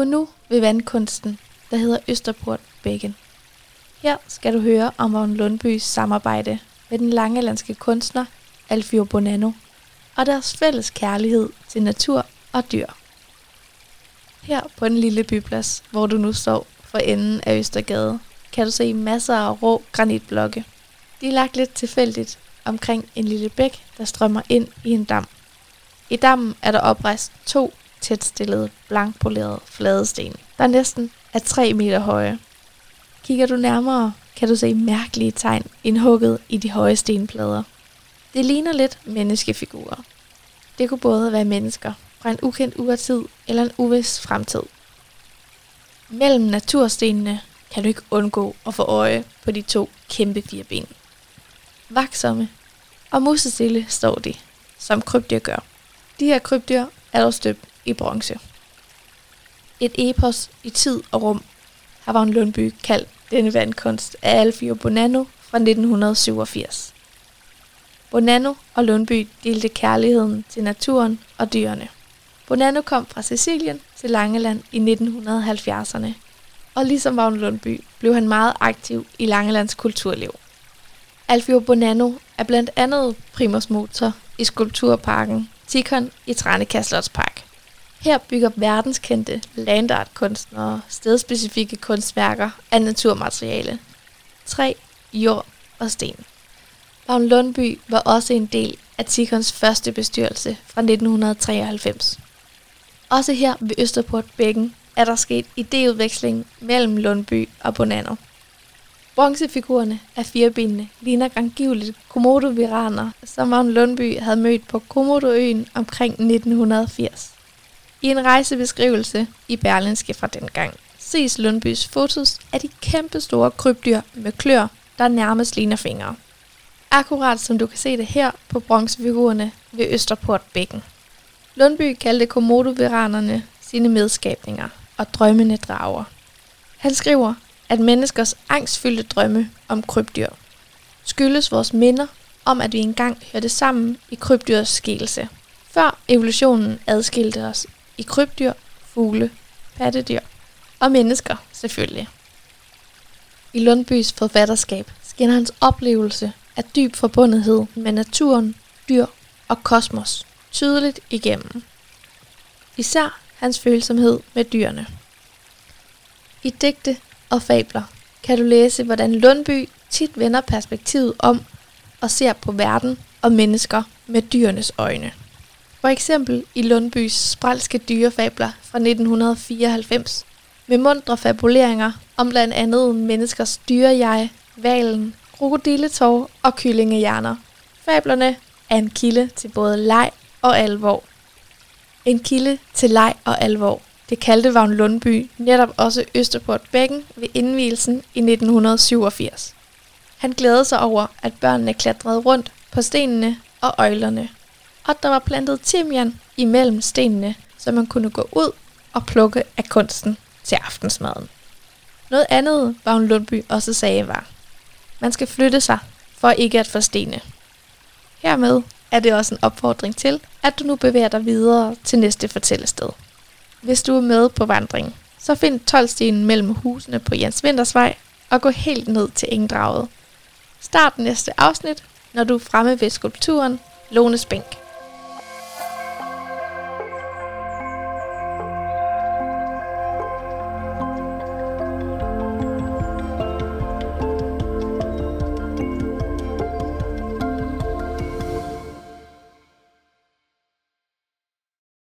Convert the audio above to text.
Du er nu ved vandkunsten, der hedder Østerport Bækken. Her skal du høre om Vagn Lundbys samarbejde med den langelandske kunstner Alfio Bonanno og deres fælles kærlighed til natur og dyr. Her på den lille byplads, hvor du nu står for enden af Østergade, kan du se masser af rå granitblokke. De er lagt lidt tilfældigt omkring en lille bæk, der strømmer ind i en dam. I dammen er der oprejst to tætstillede, blankpolerede fladesten, der næsten er 3 meter høje. Kigger du nærmere, kan du se mærkelige tegn indhugget i de høje stenplader. Det ligner lidt menneskefigurer. Det kunne både være mennesker fra en ukendt urtid eller en uvis fremtid. Mellem naturstenene kan du ikke undgå at få øje på de to kæmpe fire ben. Vaksomme og musestille står de, som krybdyr gør. De her krybdyr er dog støbt i bronze. Et epos i tid og rum har Vagn Lundby kaldt denne vandkunst af Alfio Bonanno fra 1987. Bonanno og Lundby delte kærligheden til naturen og dyrene. Bonanno kom fra Sicilien til Langeland i 1970'erne, og ligesom Vagn Lundby blev han meget aktiv i Langelands kulturliv. Alfio Bonanno er blandt andet primus motor i skulpturparken Tikon i Tranekær her bygger verdenskendte landartkunstnere stedspecifikke kunstværker af naturmateriale. Træ, jord og sten. Vagn Lundby var også en del af Tikons første bestyrelse fra 1993. Også her ved Østerport Bækken er der sket idéudveksling mellem Lundby og Bonanno. Bronzefigurerne af firebenene ligner angiveligt komodo som Magne Lundby havde mødt på Komodoøen omkring 1980. I en rejsebeskrivelse i Berlinske fra den gang ses Lundbys fotos af de kæmpe store krybdyr med klør, der nærmest ligner fingre. Akkurat som du kan se det her på bronzefigurerne ved Østerport Bækken. Lundby kaldte komodoviranerne sine medskabninger og drømmende drager. Han skriver, at menneskers angstfyldte drømme om krybdyr skyldes vores minder om, at vi engang hørte sammen i krybdyrs skikkelse. Før evolutionen adskilte os i krybdyr, fugle, pattedyr og mennesker selvfølgelig. I Lundbys forfatterskab skinner hans oplevelse af dyb forbundethed med naturen, dyr og kosmos tydeligt igennem. Især hans følsomhed med dyrene. I digte og fabler kan du læse, hvordan Lundby tit vender perspektivet om og ser på verden og mennesker med dyrenes øjne. For eksempel i Lundbys spralske dyrefabler fra 1994, med mundre fabuleringer om blandt andet menneskers dyrejeg, valen, krokodilletår og kyllingehjerner. Fablerne er en kilde til både leg og alvor. En kilde til leg og alvor. Det kaldte Vagn Lundby netop også Østerport Bækken ved indvielsen i 1987. Han glædede sig over, at børnene klatrede rundt på stenene og øjlerne, og der var plantet timian imellem stenene, så man kunne gå ud og plukke af kunsten til aftensmaden. Noget andet, Vagn Lundby også sagde var, man skal flytte sig for ikke at forstene. Hermed er det også en opfordring til, at du nu bevæger dig videre til næste fortællested. Hvis du er med på vandring, så find 12 mellem husene på Jens Vintersvej og gå helt ned til Engdraget. Start næste afsnit, når du er fremme ved skulpturen Lones Bænk.